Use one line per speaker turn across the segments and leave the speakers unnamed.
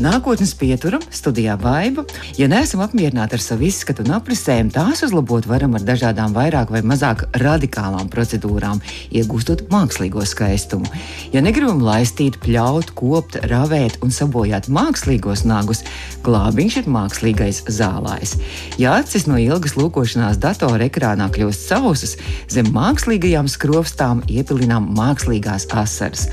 Nākotnes pieturam, studijā Baiva. Ja neesam apmierināti ar savu izskatu un aprisēm, tās uzlabot varam ar dažādām vairāk vai mazāk radikālām procedūrām, iegūstot mākslīgo skaistumu. Ja negribam laistīt, pļaut, kopt, ravēt un sabojāt mākslīgos nagus, glābiņš ir mākslīgais zālājs. Ja acis no ilgas lūkošanās datora ekrānā kļūst sausas, zem mākslīgajām skrovstām iepilinām mākslīgās asaras.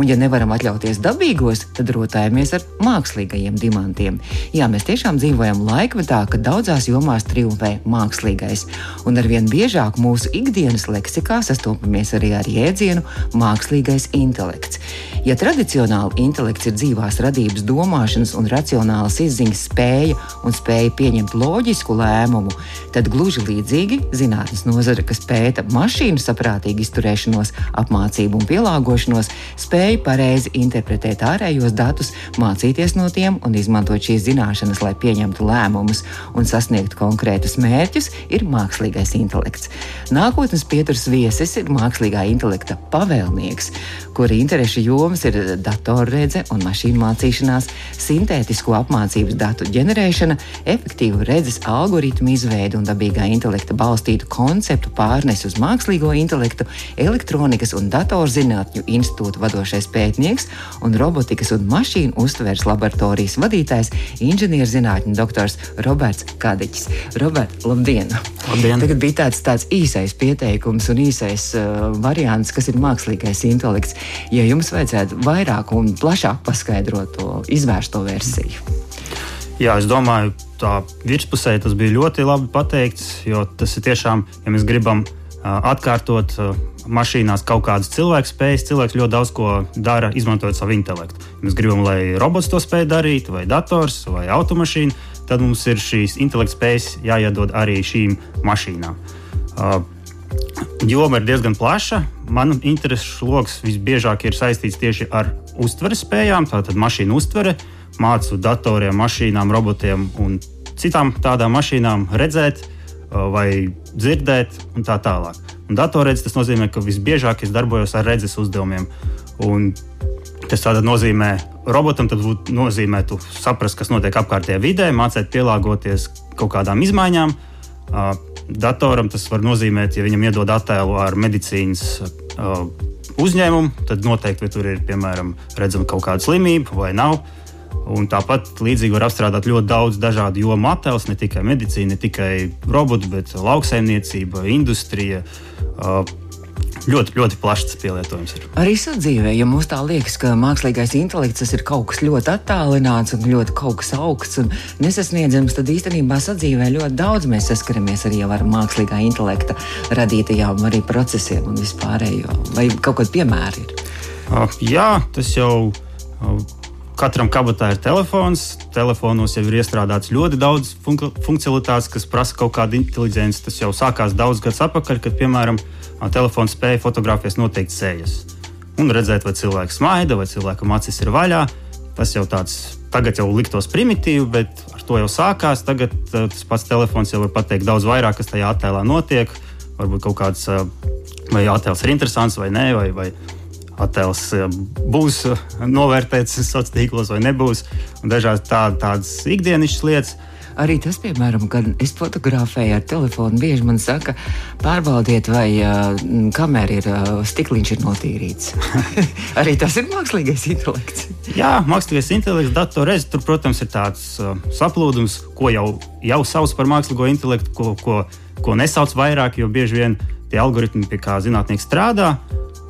Un, ja nevaram atļauties dabīgos, tad rotējamies ar mākslīgajiem dimantiem. Jā, mēs tiešām dzīvojam laikmetā, kad daudzās jomās triumfē mākslīgais. Un arvien biežāk mūsu ikdienas leksikā sastopamies arī ar jēdzienu mākslīgais intelekts. Ja tradicionāli intelekts ir dzīvās radības domāšanas un racionālas izziņas spēja un spēja pieņemt loģisku lēmumu, tad gluži līdzīgi zinātnes nozare, kas pēta mašīnu saprātīgu izturēšanos, apmācību un pielāgošanos, spēja spēja pareizi interpretēt ārējos datus, mācīties no tiem un izmantot šīs zināšanas, lai pieņemtu lēmumus un sasniegtu konkrētus mērķus, ir mākslīgais intelekts. Nākotnes pieturas viesis ir mākslīgā intelekta pavēlnieks, kura interešu jomas ir datorredze un mašīnu mācīšanās, sintētisko apmācības datu ģenerēšana, efektīvu redzes algoritmu izveide un dabīgā intelekta balstītu konceptu pārnes uz mākslīgo intelektu, elektronikas un datorzinātņu institūta vadošais vadošais pētnieks un robotikas un mašīnu uztveres laboratorijas vadītājs, inženierzinātņu doktors Roberts Kadiņš. Robert, labdien!
labdien!
Tagad bija tāds, tāds īsais pieteikums un īsais uh, variants, kas ir mākslīgais intelekts. Ja jums vajadzētu vairāk un plašāk paskaidrot to izvērsto versiju.
Jā, es domāju, tā virspusē tas bija ļoti labi pateikts, jo tas ir tiešām, ja mēs gribam uh, atkārtot uh, mašīnās kaut kādas cilvēka spējas. Cilvēks ļoti daudz ko dara, izmantojot savu intelektu. Mēs gribam, lai robots to spēj darīt, vai dators, vai automašīna, tad mums ir šīs intelekta spējas jāiedod arī šīm mašīnām. Uh, Joma ir diezgan plaša. Manu interesu lokus visbiežāk ir saistīts tieši ar uztveres spējām, tātad mašīnu uztvere, mācu datoriem, mašīnām, robotiem un citām tādām mašīnām redzēt vai dzirdēt un tā tālāk. Un datorredzes tas nozīmē, ka visbiežāk es darbojos ar redzes uzdevumiem. Un tas nozīmē, robotam tas būtu nozīmētu saprast, kas notiek apkārtējā vidē, mācīt pielāgoties kaut kādām izmaiņām. Datoram tas var nozīmēt, ja viņam iedod attēlu ar medicīnas uzņēmumu, tad noteikti, vai tur ir piemēram redzama kaut kāda slimība vai nav. Un tāpat līdzīgi var apstrādāt ļoti daudz dažādu jomu attēlus, ne tikai medicīna, ne tikai robotu, bet lauksaimniecība, industrija. Uh, ļoti, ļoti plašs pielietojums ir.
Arī sadzīvē, ja mums tā liekas, ka mākslīgais intelekts ir kaut kas ļoti attālināts un ļoti kaut kas augsts un nesasniedzams, tad īstenībā sadzīvē ļoti daudz mēs saskaramies arī ar mākslīgā intelekta radītajām arī procesiem un vispārējo. Vai kaut kādi piemēri ir?
Uh, jā, tas jau. Uh, Katram kabatā ir telefons. Telefonos jau ir iestrādāts ļoti daudz fun funkcionalitātes, kas prasa kaut kādu inteligenci. Tas jau sākās daudz gadus atpakaļ, kad, piemēram, telefons spēja fotografēt noteikti sējas un redzēt, vai cilvēks smaida, vai cilvēkam acis ir vaļā. Tas jau tāds tagad jau liktos primitīvi, bet ar to jau sākās. Tagad tas pats telefons jau var pateikt daudz vairāk, kas tajā attēlā notiek. Varbūt kaut kāds vai attēls ir interesants vai nē, vai, vai attēls eh, būs novērtēts sociālos tīklos vai nebūs. Dažādas tā, tādas ikdienas lietas.
Arī tas, piemēram, kad es fotografēju ar telefonu, bieži man saka, pārbaudiet, vai uh, kamera ir uh, stikliņš ir notīrīts. Arī tas ir mākslīgais intelekts.
Jā, mākslīgais intelekts, datorreiz, tur, protams, ir tāds uh, saplūdums, ko jau, jau sauc par mākslīgo intelektu, ko, ko, ko nesauc vairāk, jo bieži vien tie algoritmi, pie kā zinātnieki strādā,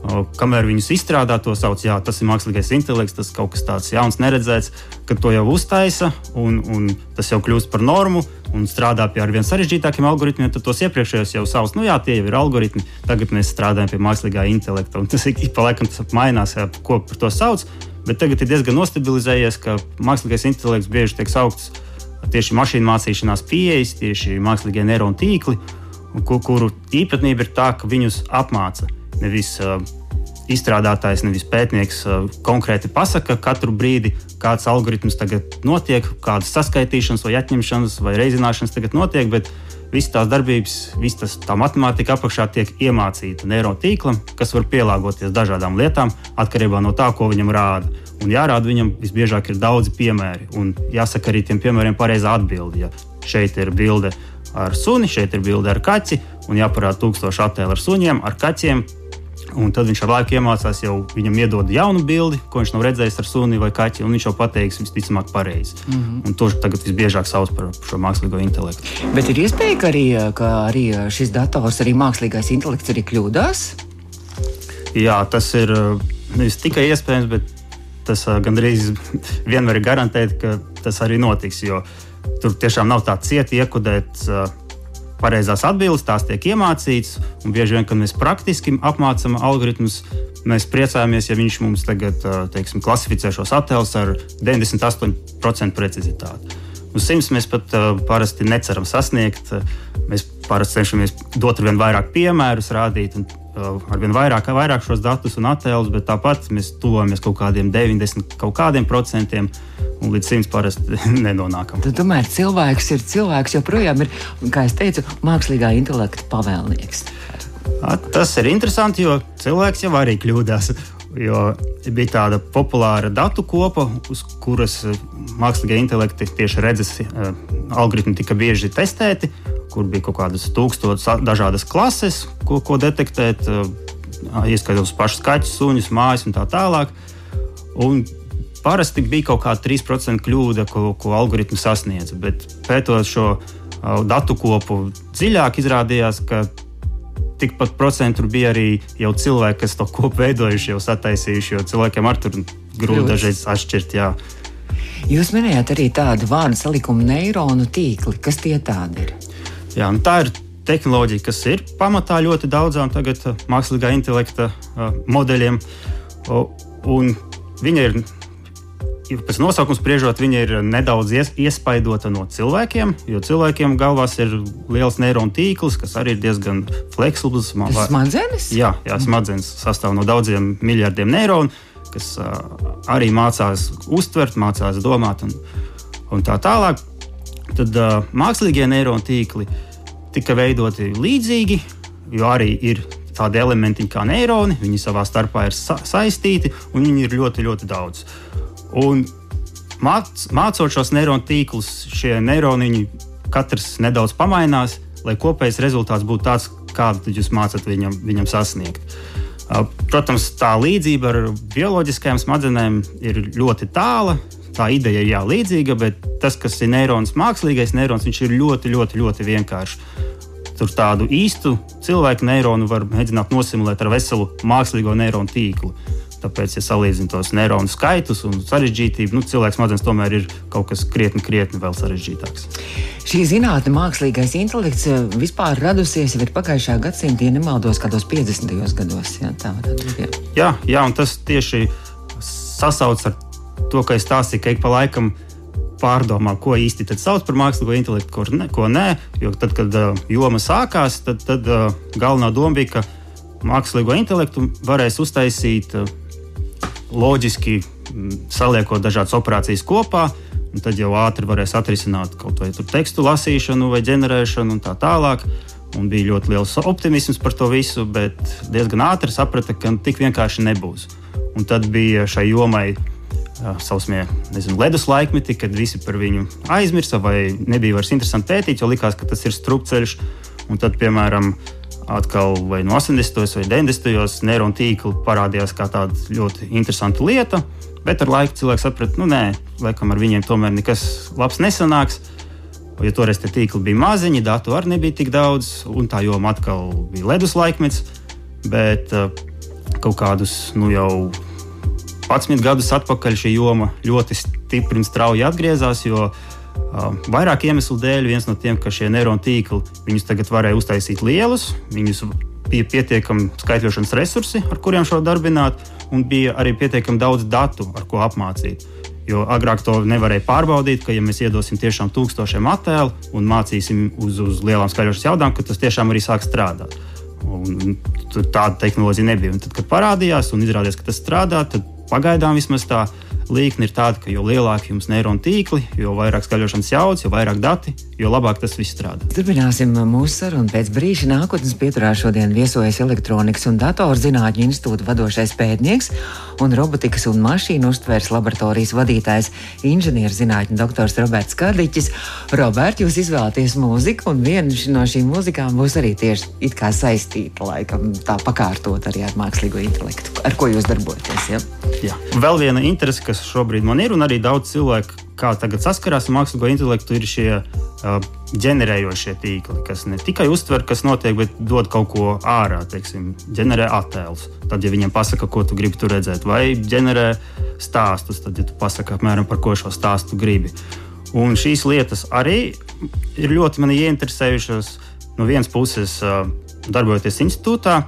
Kamēr viņus izstrādā, to sauc par tas ir mākslīgais intelekts, tas kaut kas tāds jauns, neredzēts, kad to jau uztaisa un, un tas jau kļūst par normu un strādā pie ar vien sarežģītākiem algoritmiem, tad tos iepriekšējos jau sauc, nu jā, tie jau ir algoritmi, tagad mēs strādājam pie mākslīgā intelekta. Un tas ik pa laikam mainās, jā, ko par to sauc, bet tagad ir diezgan nostabilizējies, ka mākslīgais intelekts bieži tiek saukts tieši mašīnu mācīšanās pieejas, tieši mākslīgie neironu tīkli, kuru īpatnība ir tā, ka viņus apmāca nevis uh, izstrādātājs, nevis pētnieks uh, konkrēti pasaka katru brīdi, kāds algoritms tagad notiek, kādas saskaitīšanas, vai atņemšanas, vai reizināšanas tagad notiek, visas tās darbības, visa tā matemātika apakšā tiek iemācīta neirotīklam, kas var pielāgoties dažādām lietām atkarībā no tā, ko viņam rāda. Un jārāda viņam visbiežāk ir daudzi piemēri. Un jāsaka arī tiem piemēriem pareizā atbilde. Ja šeit ir bilde ar suni, šeit ir bilde ar kaķi, un jāparāda tūkstoši attēlu ar suņiem, ar kaķiem. Un tad viņš ar laiku iemācās, jau viņam iedod jaunu bildi, ko viņš nav redzējis ar suni vai kaķi, un viņš jau pateiks visticamāk pareizi. Mm -hmm. Un to tagad visbiežāk sauc par šo mākslīgo intelektu.
Bet ir iespēja, ka arī, ka arī šis dators, arī mākslīgais intelekts, arī kļūdās?
Jā, tas ir nevis tikai iespējams, bet tas gandrīz vienmēr ir garantēts, ka tas arī notiks. Jo tur tiešām nav tā cieti iekudēt pareizās atbildes, tās tiek iemācītas. Bieži vien, kad mēs praktiski apmācām algoritmus, mēs priecājamies, ja viņš mums tagad teiksim, klasificē šos attēlus ar 98% precizitāti. Uz simts mēs pat parasti neceram sasniegt. Mēs parasti cenšamies dot ar vien vairāk piemērus, rādīt uh, ar vien vairāk, vairāk šos datus un attēlus, bet tāpat mēs tuvojamies kaut kādiem 90 kaut kādiem procentiem. Un līdz simts parasti nenonākam.
Tad, tomēr cilvēks ir cilvēks, joprojām ir, kā jau teicu, mākslīgā intelekta pavēlnieks.
Tas ir interesanti, jo cilvēks jau arī kļūdās. Jo bija tāda populāra datu kopa, uz kuras eh, mākslīgā intelekta tieši redzes uh, algoritmi tika bieži testēti, kur bija kaut kādas tūkstošas dažādas klases, ko, ko detektēt, uh, ieskaitot pašus kaķus, suņus, mājas un tā tālāk. Un parasti bija kaut kāda 3% kļūda, ko, ko algoritmi sasniedza. Bet pētot šo datu kopu dziļāk, izrādījās, ka tikpat procentu bija arī jau cilvēki, kas to kopu veidojuši, jau sataisījuši, jo cilvēkiem ar tur grūti dažreiz atšķirt. Jā.
Jūs minējāt arī tādu vārdu salikumu neironu tīkli. Kas tie tādi ir?
Jā, nu tā ir tehnoloģija, kas ir pamatā ļoti daudzām tagad uh, mākslīgā intelekta uh, modeļiem. Un viņa ir pēc nosaukuma spriežot, viņa ir nedaudz ies, iespaidota no cilvēkiem, jo cilvēkiem galvās ir liels neironu tīkls, kas arī ir diezgan fleksibls.
Smadzenes?
Jā, jā smadzenes sastāv no daudziem miljardiem neironu, kas uh, arī mācās uztvert, mācās domāt un, un tā tālāk. Tad uh, mākslīgie neironu tīkli tika veidoti līdzīgi, jo arī ir tādi elementi kā neironi, viņi savā starpā ir sa saistīti un viņi ir ļoti, ļoti daudz. Un māc, mācot šos neironu tīklus, šie neironiņi katrs nedaudz pamainās, lai kopējais rezultāts būtu tāds, kādu jūs mācat viņam, viņam sasniegt. Protams, tā līdzība ar bioloģiskajām smadzenēm ir ļoti tāla. Tā ideja ir jā, līdzīga, bet tas, kas ir neirons, mākslīgais neirons, viņš ir ļoti, ļoti, ļoti vienkāršs. Tur tādu īstu cilvēku neironu var mēģināt nosimulēt ar veselu mākslīgo neironu tīklu. Tāpēc, ja salīdzinām tos neironu skaitus un sarežģītību, nu, cilvēks smadzenes tomēr ir kaut kas krietni, krietni vēl sarežģītāks.
Šī zinātne, mākslīgais intelekts eh, vispār radusies jau pagājušā gadsimta, ja nemaldos, kādos 50. gados. Jā, tā varētu būt. Jā.
jā, jā, un tas tieši sasaucas ar to, ka es stāstīju, ka ik pa laikam pārdomā, ko īsti sauc par mākslīgo intelektu, ko, ne, ko nē. Jo tad, kad uh, joma sākās, tad, tad uh, galvenā doma bija, ka mākslīgo intelektu varēs uztaisīt uh, loģiski mm, saliekot dažādas operācijas kopā. Tad jau ātri varēs atrisināt kaut vai tekstu lasīšanu, vai ģenerēšanu un tā tālāk. Un bija ļoti liels optimisms par to visu, bet diezgan ātri saprata, ka tik vienkārši nebūs. Un tad bija šai jomai sausmie nezinu, ledus laikmeti, kad visi par viņu aizmirsa vai nebija vairs interesanti pētīt, jo likās, ka tas ir strupceļš. Un tad, piemēram, atkal vai no 80. vai 90. gados neironu tīkli parādījās kā tāda ļoti interesanta lieta. Bet ar laiku cilvēks saprata, nu nē, laikam ar viņiem tomēr nekas labs nesanāks. Jo toreiz tie tīkli bija maziņi, datu arī nebija tik daudz, un tā joma atkal bija ledus laikmets. Bet uh, kaut kādus nu, jau 11 gadus atpakaļ šī joma ļoti stipri un strauji atgriezās. Jo Vairāk iemeslu dēļ, viens no tiem, ka šie neironu tīkli viņus tagad varēja uztaisīt lielus, viņus bija pietiekami skaitļošanas resursi, ar kuriem šo darbināt, un bija arī pietiekami daudz datu, ar ko apmācīt. Jo agrāk to nevarēja pārbaudīt, ka, ja mēs iedosim tiešām tūkstošiem attēlu un mācīsim uz, uz lielām skaļošanas jaudām, tad tas tiešām arī sāk strādāt. Un, tāda tehnoloģija nebija. Un tad, kad parādījās un izrādījās, ka tas strādā, tad pagaidām vismaz tā līkne ir tāda, ka jo lielāki jums neironu tīkli, jo vairāk skaļošanas jaudas, jo vairāk dati, jo labāk tas viss strādā.
Turpināsim mūsu sarunu pēc brīža. Nākotnes pieturā šodien viesojas elektronikas un datorzinātņu institūta vadošais pētnieks un robotikas un mašīnu uztvērs laboratorijas vadītājs inženierzinātņu doktors Roberts Karliķis. Robert, jūs izvēlaties mūziku, un viena no šīm mūzikām būs arī tieši saistīta, laikam tā pakārtot arī ar mākslīgo intelektu, ar ko jūs darbojaties. Ja?
Jā. Vēl viena interese, kas šobrīd man ir, un arī daudz cilvēku, kā tagad saskarās ar mākslīgo intelektu, ir šie uh, ģenerējošie tīkli, kas ne tikai uztver, kas notiek, bet dod kaut ko ārā, teiksim, ģenerē attēlus. Tad, ja viņiem pasaka, ko tu gribi tur redzēt, vai ģenerē stāstus, tad, ja tu pasaki apmēram par ko šo stāstu gribi. Un šīs lietas arī ir ļoti mani ieinteresējušas. No vienas puses, uh, darbojoties institūtā,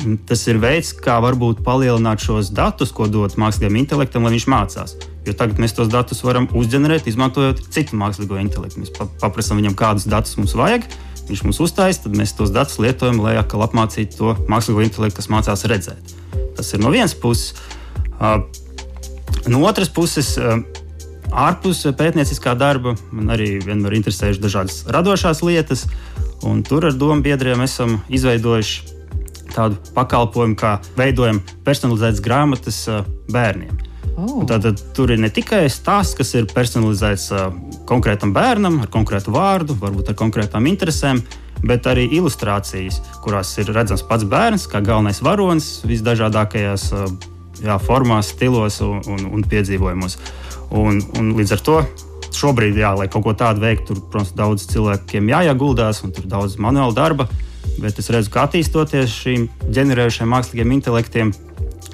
Tas ir veids, kā varbūt palielināt šos datus, ko dot mākslīgajam intelektam, lai viņš mācās. Jo tagad mēs tos datus varam uzģenerēt, izmantojot citu mākslīgo intelektu. Mēs paprasām viņam, kādus datus mums vajag, viņš mums uzstājas, tad mēs tos datus lietojam, lai atkal apmācītu to mākslīgo intelektu, kas mācās redzēt. Tas ir no vienas puses. No otras puses, ārpus pētnieciskā darba man arī vienmēr interesējušas dažādas radošās lietas, un tur ar domu biedriem esam izveidojuši tādu pakalpojumu, kā veidojam personalizētas grāmatas uh, bērniem. Oh. Tātad tur ir ne tikai stāsts, kas ir personalizēts uh, konkrētam bērnam, ar konkrētu vārdu, varbūt ar konkrētām interesēm, bet arī ilustrācijas, kurās ir redzams pats bērns, kā galvenais varonis visdažādākajās uh, jā, formās, stilos un, un, un piedzīvojumos. Un, un līdz ar to šobrīd, jā, lai kaut ko tādu veiktu, tur, protams, daudz cilvēkiem jāieguldās un tur daudz manuāla darba. Bet es redzu, ka attīstoties šīm ģenerējušiem mākslīgiem intelektiem,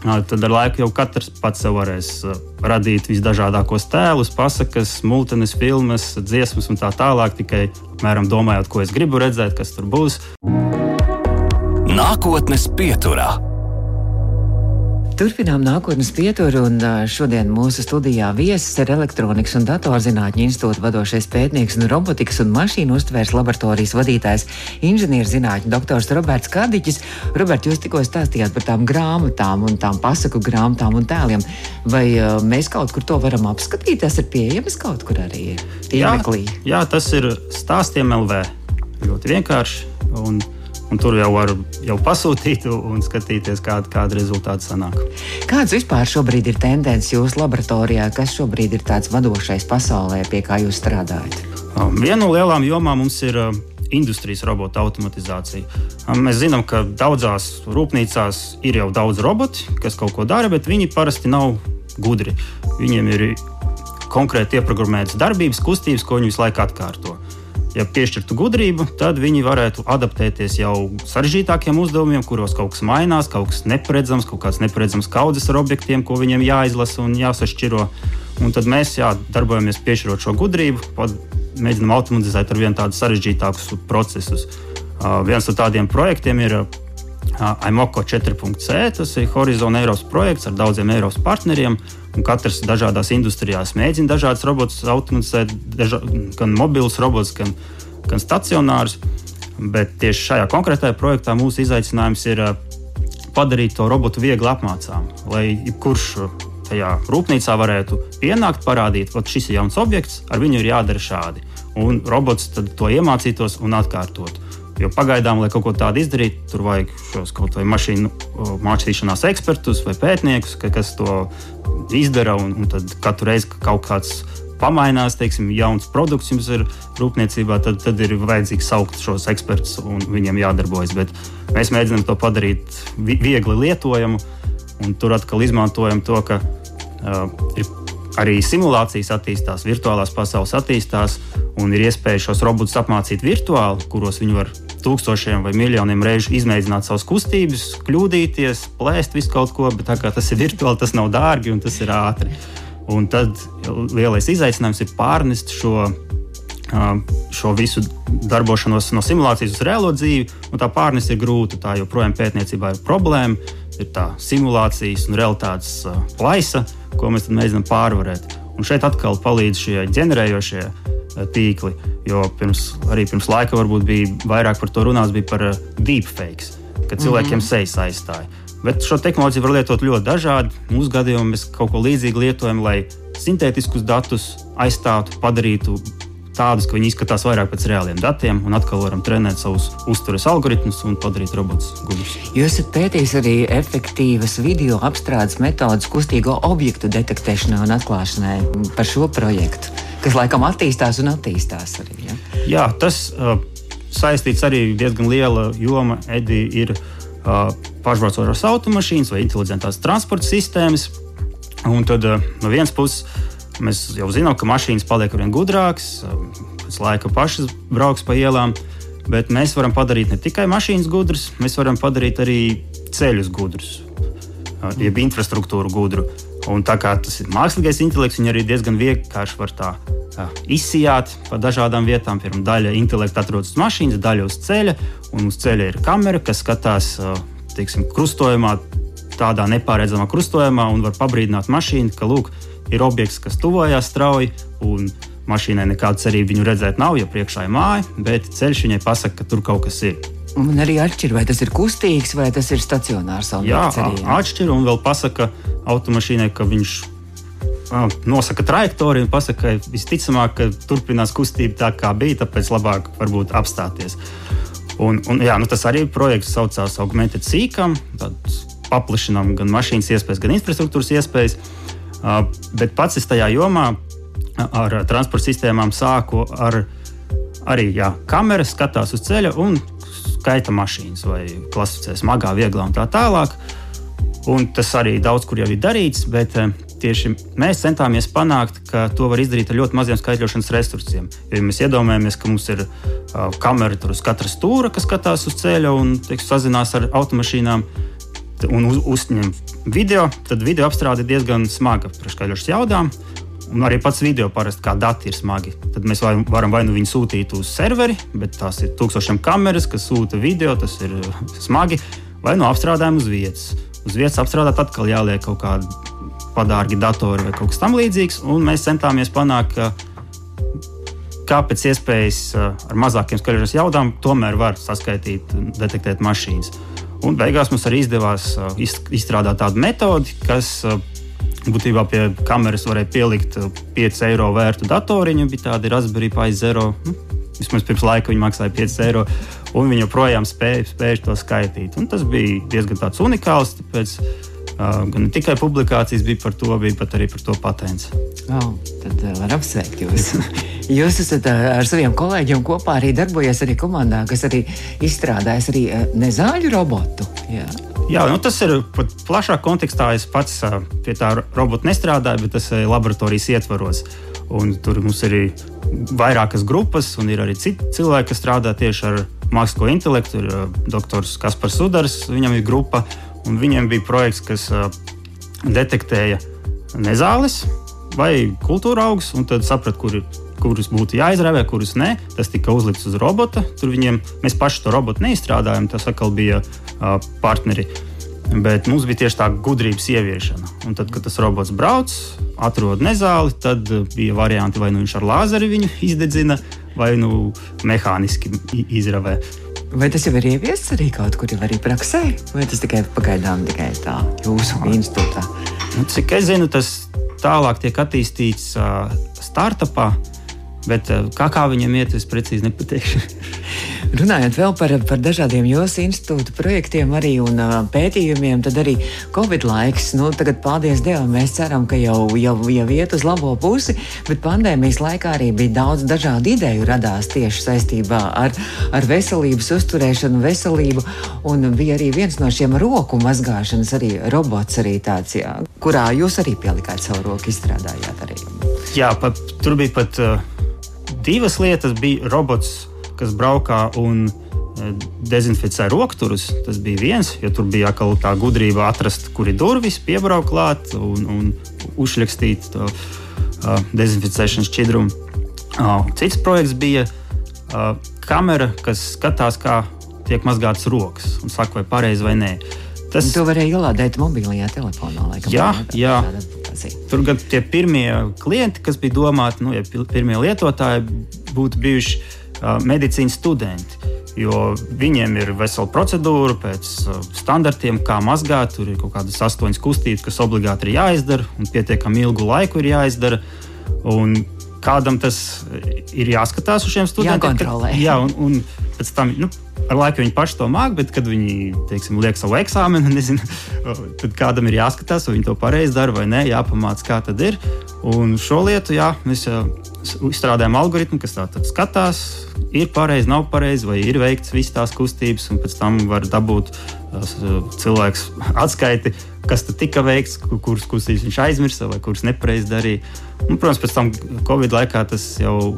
tad ar laiku jau katrs pats varēs radīt visdažādākos tēlus, pasakas, multines, filmas, dziesmas un tā tālāk. Tikai apmēram domājot, ko es gribu redzēt, kas tur būs.
Nākotnes pieturā.
Turpinām nākotnes pieturu, un šodien mūsu studijā viesis ir elektronikas un datorzinātņu institūta vadošais pētnieks un robotikas un mašīnu uztvērs laboratorijas vadītājs, inženierzinātņu doktors Roberts Kādiķis. Robert, jūs tikko stāstījāt par tām grāmatām un tām pasaku grāmatām un tēliem. Vai mēs kaut kur to varam apskatīt? Tas ir pieejams kaut kur arī tīmeklī.
Jā, jā, tas ir stāstiem LV. Ļoti vienkārši. Un Un tur jau var jau pasūtīt un skatīties, kāda, kāda rezultāta sanāk.
Kāds vispār šobrīd ir tendence jūsu laboratorijā? Kas šobrīd ir tāds vadošais pasaulē, pie kā jūs strādājat?
Um, viena no lielām jomām mums ir uh, industrijas robota automatizācija. Um, mēs zinām, ka daudzās rūpnīcās ir jau daudz roboti, kas kaut ko dara, bet viņi parasti nav gudri. Viņiem ir konkrēti ieprogrammētas darbības, kustības, ko viņi visu laiku atkārto ja piešķirtu gudrību, tad viņi varētu adaptēties jau sarežģītākiem uzdevumiem, kuros kaut kas mainās, kaut kas neparedzams, kaut kāds neparedzams kaudzes ar objektiem, ko viņiem jāizlasa un jāsašķiro. Un tad mēs jā, darbojamies piešķirot šo gudrību, mēģinām automatizēt ar vien tādus sarežģītākus procesus. Uh, viens no tādiem projektiem ir IMOCO 4.c. Tas ir Horizon Eiropas projekts ar daudziem Eiropas partneriem. Katrs dažādās industrijās mēģina dažādas robotus automatizēt, daža, gan mobilus robotus, gan, gan stacionārus. Bet tieši šajā konkrētajā projektā mūsu izaicinājums ir padarīt to robotu viegli apmācāmu, lai jebkurš tajā rūpnīcā varētu pienākt, parādīt, ka šis ir jauns objekts, ar viņu ir jādara šādi. Un robots to iemācītos un atkārtotu. Jo pagaidām, lai kaut ko tādu izdarītu, tur vajag šos kaut vai mašīnu mācīšanās ekspertus vai pētniekus, kas to izdara. Un, un tad katru reizi, kad kaut kāds pamainās, teiksim, jauns produkts jums ir rūpniecībā, tad, tad ir vajadzīgs saukt šos ekspertus un viņiem jādarbojas. Bet mēs mēģinām to padarīt viegli lietojamu, un tur atkal izmantojam to, ka uh, ir arī simulācijas attīstās, virtuālās pasaules attīstās, un ir iespēja šos robotus apmācīt virtuāli, kuros viņi var tūkstošiem vai miljoniem reižu izmēģināt savas kustības, kļūdīties, plēst visu kaut ko, bet tā kā tas ir virtuāli, tas nav dārgi un tas ir ātri. Un tad lielais izaicinājums ir pārnest šo, šo visu darbošanos no simulācijas uz reālo dzīvi. Tā pārnest ir grūti. Tā joprojām pētniecībā ir problēma. Ir tā simulācijas un realitātes plaisa, ko mēs mēģinām pārvarēt. Un šeit atkal palīdz šie ģenerējošie tīkli. Jo pirms, arī pirms laika varbūt bija vairāk par to runāts, bija par deepfakes, kad cilvēkiem mm -hmm. sejas aizstāja. Bet šo tehnoloģiju var lietot ļoti dažādi. Mūsu gadījumā mēs kaut ko līdzīgu lietojam, lai sintētiskus datus aizstātu, padarītu tādus, ka viņi izskatās vairāk pēc reāliem datiem, un atkal varam trenēt savus uzturas algoritmus un padarīt robotus gudrus.
Jūs esat pētījis arī efektīvas video apstrādes metodas kustīgo objektu detektēšanai un atklāšanai par šo projektu, kas laikam attīstās un attīstās arī. Ja?
Jā, tas uh, saistīts arī diezgan liela joma. Edija ir uh, pašbraucošās automašīnas vai inteliģentās transporta sistēmas. Un tad uh, no vienas puses Mēs jau zinām, ka mašīnas paliek ar vien gudrākas, pēc laika pašas brauks pa ielām. Bet mēs varam padarīt ne tikai mašīnas gudras, mēs varam padarīt arī ceļus gudrus, jeb infrastruktūru gudru. Un tā kā tas ir mākslīgais intelekts, viņi arī diezgan vienkārši var tā izsijāt pa dažādām vietām. Pirmā daļa intelekta atrodas uz mašīnas, daļa uz ceļa, un uz ceļa ir kamera, kas skatās teiksim, krustojumā, tādā nepārredzamā krustojumā, un var pabrīdināt mašīnu, ka lūk, ir objekts, kas tuvojās strauji, un mašīnai nekāda cerība viņu redzēt nav, jo priekšā ir māja, bet ceļš viņai pasaka, ka tur kaut kas ir.
Un arī atšķir, vai tas ir kustīgs vai tas ir stacionārs.
Jā, arī, jā, atšķir un vēl pasaka automašīnai, ka viņš nosaka trajektoriju un pasaka, ka visticamāk, ka turpinās kustība tā, kā bija, tāpēc labāk varbūt apstāties. Un, un, jā, nu tas arī projekts saucās Augmented Sīkam. Tad paplašinām gan mašīnas iespējas, gan infrastruktūras iespējas. Bet pats es tajā jomā ar transporta sistēmām sāku ar arī jā, kameras, skatās uz ceļa un skaita mašīnas, vai klasificē smagā, vieglā un tā tālāk. Un tas arī daudz kur jau ir darīts, bet tieši mēs centāmies panākt, ka to var izdarīt ar ļoti maziem skaitļošanas resursiem. Jo, ja mēs iedomājamies, ka mums ir uh, kamera uz katra stūra, kas skatās uz ceļa un teiks, sazinās ar automašīnām, un uz, uzņem video, tad video apstrāde ir diezgan smaga par skaļošas jaudām. Un arī pats video parasti kā dati ir smagi. Tad mēs vai, varam vai nu viņu sūtīt uz serveri, bet tās ir tūkstošiem kameras, kas sūta video, tas ir uh, smagi, vai nu apstrādājam uz vietas. Uz vietas apstrādāt atkal jāliek kaut kādi padārgi datori vai kaut kas tamlīdzīgs. Un mēs centāmies panākt, ka kā pēc iespējas uh, ar mazākiem skaļošanas jaudām tomēr var saskaitīt detektēt mašīnas. Un beigās mums arī izdevās uh, izstrādāt tādu metodi, kas uh, būtībā pie kameras varēja pielikt 5 uh, eiro vērtu datoriņu. Bija tāda Raspberry Pi Zero. Nu, vismaz pirms laika viņi maksāja 5 eiro, un viņi joprojām spēja, spēja to skaitīt. Un tas bija diezgan unikāls. Tāpēc, Uh, gan tikai publikācijas bija par to, bija arī par to patents.
Oh, tad uh, var apsveikt jūs. jūs esat uh, ar saviem kolēģiem kopā arī darbojies arī komandā, kas arī izstrādājas arī uh, nezāļu robotu. Jā.
Jā, nu tas ir pat plašāk kontekstā. Es pats uh, pie tā robota nestrādāju, bet tas ir laboratorijas ietvaros. Un tur mums ir vairākas grupas, un ir arī citi cilvēki, kas strādā tieši ar mākslīgo intelektu. Ir doktors Kaspars Sudars, viņam ir grupa. Un viņiem bija projekts, kas detektēja nezāles vai kultūra augus, un tad saprata, kur ir kurus būtu jāizrāvē, kurus nē. Tas tika uzlikts uz robota. Tur viņiem mēs paši to robotu neizstrādājām, tas atkal bija uh, partneri. Bet mums bija tieši tā gudrības ieviešana. Un tad, kad tas robots brauc, atrod nezāli, tad bija varianti, vai nu viņš ar lāzeri viņu izdedzina, vai nu mehāniski izravē.
Vai tas jau ir ieviests arī kaut kur arī praksē, vai tas tikai pagaidām tikai tā jūsu institūtā?
Nu, cik es zinu, tas tālāk tiek attīstīts uh, startupā. Bet kā, kā viņam iet, es precīzi nepateikšu.
Runājot vēl par, par dažādiem jūsu institūta projektiem arī un uh, pētījumiem, tad arī Covid laiks, nu, tagad, paldies Dievam, mēs ceram, ka jau, jau, jau iet uz labo pusi, bet pandēmijas laikā arī bija daudz dažādu ideju radās tieši saistībā ar, ar veselības uzturēšanu, veselību, un bija arī viens no šiem roku mazgāšanas arī robots arī tāds, jā, kurā jūs arī pielikāt savu roku, izstrādājāt arī.
Jā, pat, tur bija pat uh, divas lietas, bija robots, kas braukā un e, dezinficē rokturus. Tas bija viens, jo tur bija atkal tā gudrība atrast, kur ir durvis, piebraukt klāt un, un uzrakstīt to uh, dezinficēšanas šķidrumu. Uh, cits projekts bija uh, kamera, kas skatās, kā tiek mazgātas rokas un saka, vai pareizi vai nē.
Tas to varēja ielādēt mobilajā telefonā. Laikam,
jā, jā. Tur gan tie pirmie klienti, kas bija domāti, nu, ja pirmie lietotāji būtu bijuši medicīnas studenti. Jo viņiem ir vesela procedūra pēc uh, standartiem, kā mazgāt. Tur ir kaut kādas astoņas kustības, kas obligāti ir jāizdara, un pietiekami ilgu laiku ir jāizdara. Un kādam tas ir jāskatās uz šiem studentiem.
Jākontrolē.
Kad, jā, un, un pēc tam nu, ar laiku viņi paši to māca, bet kad viņi teiksim, liek savu eksāmenu, nezinu, tad kādam ir jāskatās, vai viņi to pareizi dara vai nē, jāpamāca, kā tad ir. Un šo lietu jā, mēs izstrādājam algoritmu, kas tā tad skatās, ir pareizi, nav pareizi, vai ir veikts visas tās kustības, un pēc tam var dabūt cilvēks atskaiti, kas tika veikts, kuras kustības viņš aizmirsa vai kuras nepareizi darīja. Un, protams, pēc tam Covid laikā tas jau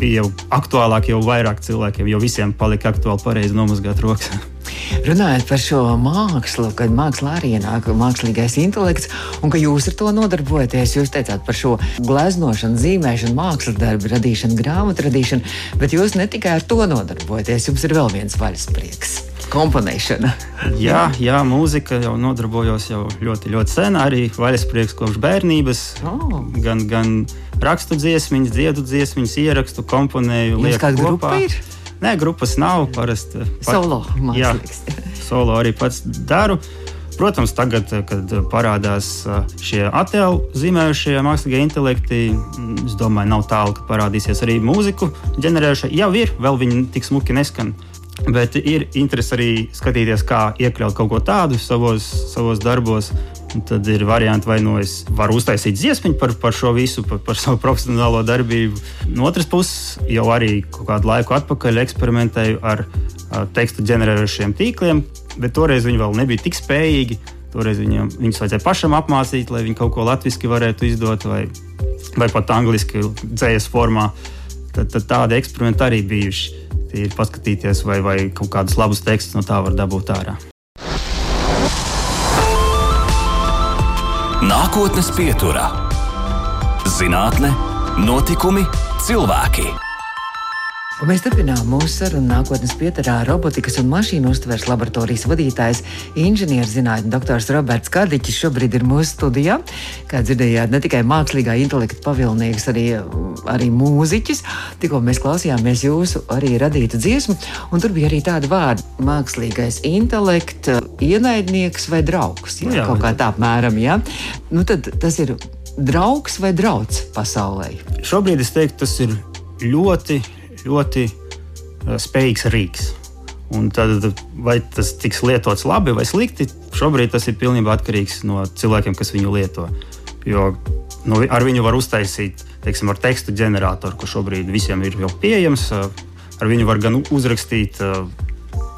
bija jau aktuālāk, jau vairāk cilvēkiem, jo visiem palika aktuāli pareizi nomazgāt rokas.
Runājot par šo mākslu, kad mākslā arī ienāk mākslīgais intelekts, un ka jūs ar to nodarbojaties, jūs teicāt par šo gleznošanu, zīmēšanu, mākslas darbu radīšanu, grāmatu radīšanu, bet jūs ne tikai ar to nodarbojaties, jums ir vēl viens vaļasprieks komponēšana.
jā, jā, mūzika jau nodarbojos jau ļoti, ļoti sen. Arī vaļasprieks kopš bērnības. Oh. Gan, gan rakstu dziesmiņas, dziedu dziesmiņas, ierakstu, komponēju.
Jums kāda grupa ir?
Nē, grupas nav parasti.
Solo mākslinieks.
Jā, solo arī pats daru. Protams, tagad, kad parādās šie attēlu zīmējušie mākslīgie intelekti, es domāju, nav tālu, ka parādīsies arī mūziku ģenerējušie. Jau ir, vēl viņi tik smuki neskan. Bet ir interesi arī skatīties, kā iekļaut kaut ko tādu savos, savos darbos. Un tad ir varianti, vai nu es varu uztaisīt dziesmu par, par šo visu, par, par savu profesionālo darbību. No otras puses, jau arī kādu laiku atpakaļ eksperimentēju ar, ar tekstu ģenerējušiem tīkliem, bet toreiz viņi vēl nebija tik spējīgi. Toreiz viņam, viņus vajadzēja pašam apmācīt, lai viņi kaut ko latviešu varētu izdot, vai, vai pat angliski dzējas formā. Tad, tad tādi eksperimenti arī bijuši ir paskatīties, vai, vai kaut kādus labus tekstus no tā var dabūt ārā.
Nākotnes pieturā - zinātne, notikumi, cilvēki.
Un mēs turpinām mūsu sarunu nākotnes pieturā robotikas un mašīnu uztveres laboratorijas vadītājs, inženierzinātņu doktors Roberts Kadiķis šobrīd ir mūsu studijā. Kā dzirdējāt, ne tikai mākslīgā intelekta pavilnieks, arī, arī mūziķis. Tikko mēs klausījāmies jūsu arī radītu dziesmu, un tur bija arī tāda vārda - mākslīgais intelekts, ienaidnieks vai draugs. Jā, jā, kaut kā tā apmēram, jā. Nu, tad tas ir draugs vai draugs pasaulē?
Šobrīd es teiktu, tas ir ļoti, ļoti uh, spējīgs rīks. Un tad, vai tas tiks lietots labi vai slikti, šobrīd tas ir pilnībā atkarīgs no cilvēkiem, kas viņu lieto. Jo nu, ar viņu var uztaisīt, teiksim, ar tekstu ģeneratoru, kurš šobrīd visiem ir jau pieejams. Ar viņu var gan uzrakstīt uh,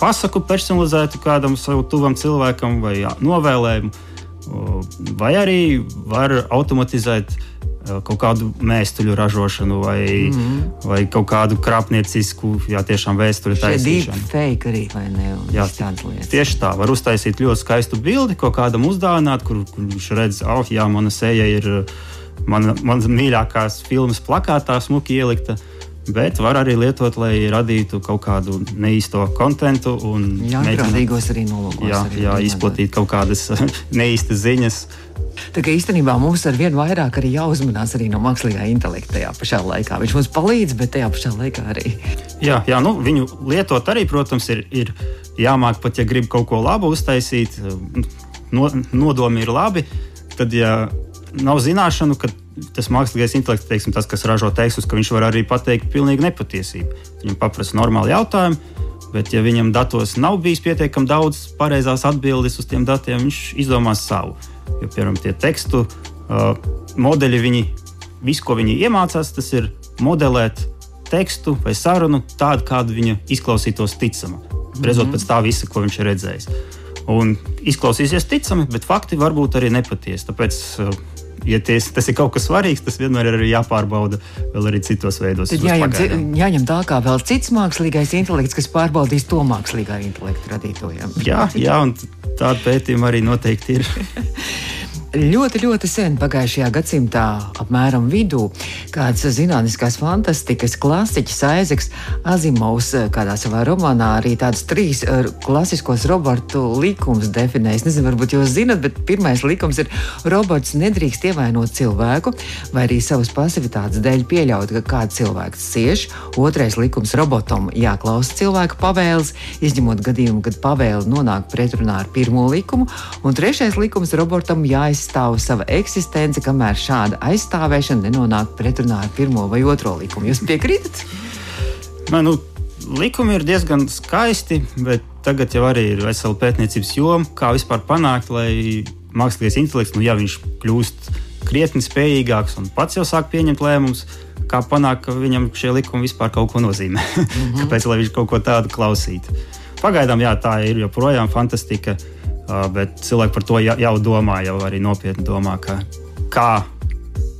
pasaku personalizētu kādam savam tuvam cilvēkam vai novēlējumu, vai arī var automatizēt kaut kādu mēstuļu ražošanu vai, mm -hmm. vai kaut kādu krāpniecisku, jā, tiešām vēstuļu taisīšanu.
Fake arī, vai ne? Jā,
tieši tā. Var uztaisīt ļoti skaistu bildi, ko kādam uzdāvināt, kur, kur viņš redz, ah, oh, jā, mana seja ir mana, mana mīļākās filmas plakātā smuki ielikta. Bet var arī lietot, lai radītu kaut kādu neīsto kontekstu.
Jā, mēģināt, arī nolūkos.
Jā,
arī
jā izplatīt kaut kādas neīstas ziņas.
Tā kā īstenībā mums ar vien vairāk arī jāuzmanās arī no mākslīgā intelekta tajā pašā laikā. Viņš mums palīdz, bet tajā pašā laikā arī.
Jā, jā nu, viņu lietot arī, protams, ir, ir jāmāk pat, ja grib kaut ko labu uztaisīt, no, nodomi ir labi. Tad, ja nav zināšanu, ka tas mākslīgais intelekts, teiksim, tas, kas ražo tekstus, ka viņš var arī pateikt pilnīgi nepatiesību. Viņam paprasta normāli jautājumi, bet, ja viņam datos nav bijis pietiekami daudz pareizās atbildes uz tiem datiem, viņš izdomās savu. Jo, piemēram, tie tekstu uh, modeļi, viņi, visu, ko viņi iemācās, tas ir modelēt tekstu vai sarunu tādu, kādu viņa izklausītos ticama. Mm -hmm. Rezot pēc tā visa, ko viņš ir redzējis. Un izklausīsies ticami, bet fakti var būt arī nepatiesi. Tāpēc uh, ja ties, tas ir kaut kas svarīgs, tas vienmēr ir jāpārbauda vēl arī citos veidos.
Tad jāņem, jāņem tā kā vēl cits mākslīgais intelekts, kas pārbaudīs to mākslīgā intelektu radītojiem.
jā, jā, un tāda pētījuma arī noteikti ir.
ļoti, ļoti sen pagājušajā gadsimtā, apmēram vidū, kāds zinātniskās fantastikas klasiķis Aizeks Azimovs kādā savā romānā arī tādus trīs eh, klasiskos robotu likumus definējis. Nezinu, varbūt jūs zinat, bet pirmais likums ir robots nedrīkst ievainot cilvēku vai arī savas pasivitātes dēļ pieļaut, ka kāds cilvēks cieš. Otrais likums robotam jāklausa cilvēka pavēles, izņemot gadījumu, kad pavēle nonāk pretrunā ar pirmo likumu. Un trešais likums robotam jāizsaka aizstāv sava eksistence, kamēr šāda aizstāvēšana nenonāk pretrunā ar pirmo vai otro likumu. Jūs piekrītat?
Man, nu, likumi ir diezgan skaisti, bet tagad jau arī ir vesela pētniecības joma, kā vispār panākt, lai mākslinieks intelekts, nu, ja viņš kļūst krietni spējīgāks un pats jau sāk pieņemt lēmumus, kā panākt, ka viņam šie likumi vispār kaut ko nozīmē. Mm -hmm. Kāpēc viņš kaut ko tādu klausītu? Pagaidām, jā, tā ir joprojām fantastika. Bet cilvēki par to jau domā, jau arī nopietni domā, ka kā,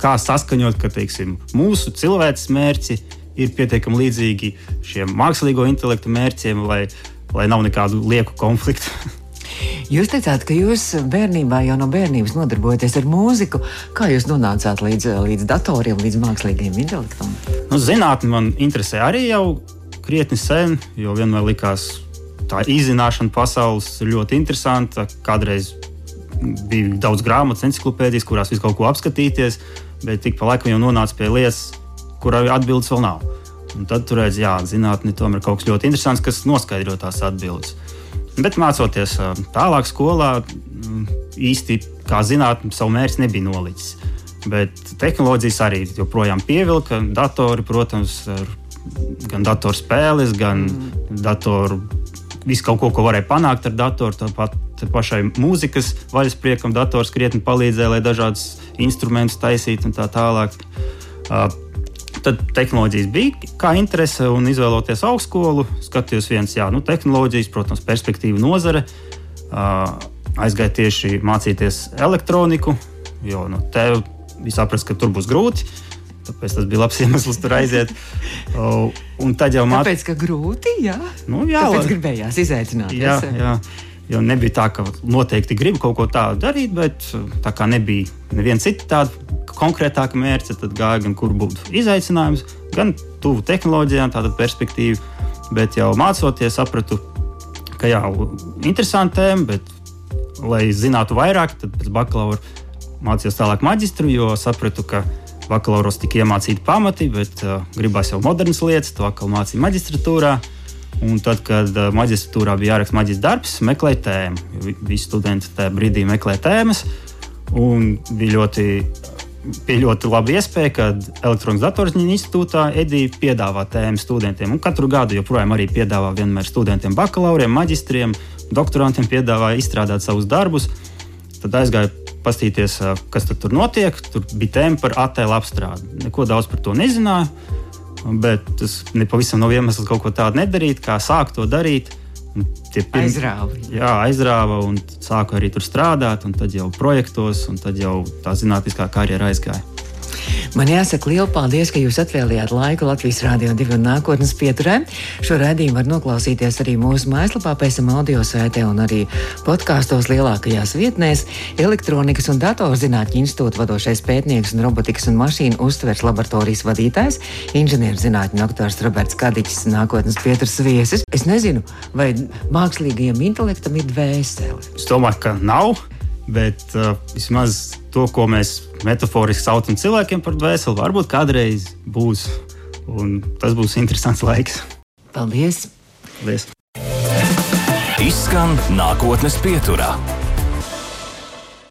kā saskaņot, ka teiksim, mūsu cilvēces mērķi ir pietiekami līdzīgi šiem mākslīgo intelektu mērķiem, lai, lai nav nekādu lieku konfliktu.
Jūs teicāt, ka jūs bērnībā jau no bērnības nodarbojaties ar mūziku. Kā jūs nonācāt līdz, līdz datoriem, līdz mākslīgajam intelektam?
Nu, zinātnē man interesē arī jau krietni sen, jo vienmēr likās, tā izzināšana pasaules ir ļoti interesanta. Kādreiz bija daudz grāmatu, encyklopēdijas, kurās visu kaut ko apskatīties, bet tik pa laikam jau nonāca pie lietas, kurai atbildes vēl nav. Un tad tur redzēja, ka zinātnē tomēr ir kaut kas ļoti interesants, kas noskaidro tās atbildes. Bet mācoties tālāk skolā, īsti kā zinātnē, savu mērķi nebija nolicis. Bet tehnoloģijas arī joprojām pievilka. Datori, protams, gan datorspēles, gan mm. datoru visu kaut ko, ko varēja panākt ar datoru. Tāpat pašai mūzikas vaļaspriekam dators krietni palīdzēja, lai dažādus instrumentus taisītu un tā tālāk. Uh, tad tehnoloģijas bija kā interese un izvēloties augstskolu, skatījos viens, jā, nu, tehnoloģijas, protams, perspektīva nozare. Uh, aizgāju tieši mācīties elektroniku, jo nu, tev bija saprast, ka tur būs grūti. Tāpēc tas bija labs iemesls tur aiziet. Un tad jau
mācījās. Tāpēc, ka grūti, jā.
Nu, jā,
Tāpēc gribējās izaicināt.
Jā, jā. Jo nebija tā, ka noteikti gribu kaut ko tādu darīt, bet tā kā nebija neviena cita tāda konkrētāka mērķa, tad gāja gan kur būtu izaicinājums, gan tuvu tehnoloģijām, tāda perspektīva. Bet jau mācoties, sapratu, ka jā, interesanti tēma, bet, lai zinātu vairāk, tad pēc bakalaura mācījos tālāk maģistru, jo sapratu, ka bakalauros tika iemācīti pamati, bet uh, gribās jau modernas lietas, to atkal mācīja maģistratūrā. Un tad, kad uh, maģistratūrā bija jāraksta maģistra darbs, meklēja tēmu. Visi studenti tajā brīdī meklēja tēmas. Un bija ļoti, bija ļoti laba iespēja, ka Elektronikas datorziņu institūtā Edija piedāvā tēmu studentiem. Un katru gadu joprojām arī piedāvā vienmēr studentiem, bakalauriem, maģistriem, doktorantiem piedāvā izstrādāt savus darbus. Tad aizgāju paskatīties, kas tur notiek. Tur bija tēma par attēlu apstrādi. Neko daudz par to nezināju, bet tas nepavisam nav iemesls kaut ko tādu nedarīt, kā sākt to darīt.
Pirm... Aizrāva.
Jā, aizrāva un sāku arī tur strādāt, un tad jau projektos, un tad jau tā zinātniskā karjera aizgāja.
Man jāsaka liels paldies, ka jūs atvēlījāt laiku Latvijas Rādio 2 un nākotnes pieturē. Šo raidījumu var noklausīties arī mūsu mājaslapā, pēc tam audio sētē un arī podkāstos lielākajās vietnēs. Elektronikas un datorzinātņu institūta vadošais pētnieks un robotikas un mašīnu uztvers laboratorijas vadītājs, inženierzinātņu doktors Roberts Kadiņš, nākotnes pieturs viesis. Es nezinu, vai mākslīgajam intelektam ir dvēsele.
Es domāju, ka nav, bet uh, vismaz to, ko mēs metaforiski saucam cilvēkiem par dvēseli, varbūt kādreiz būs. Un tas būs interesants laiks.
Paldies!
Paldies.
Izskan nākotnes pieturā.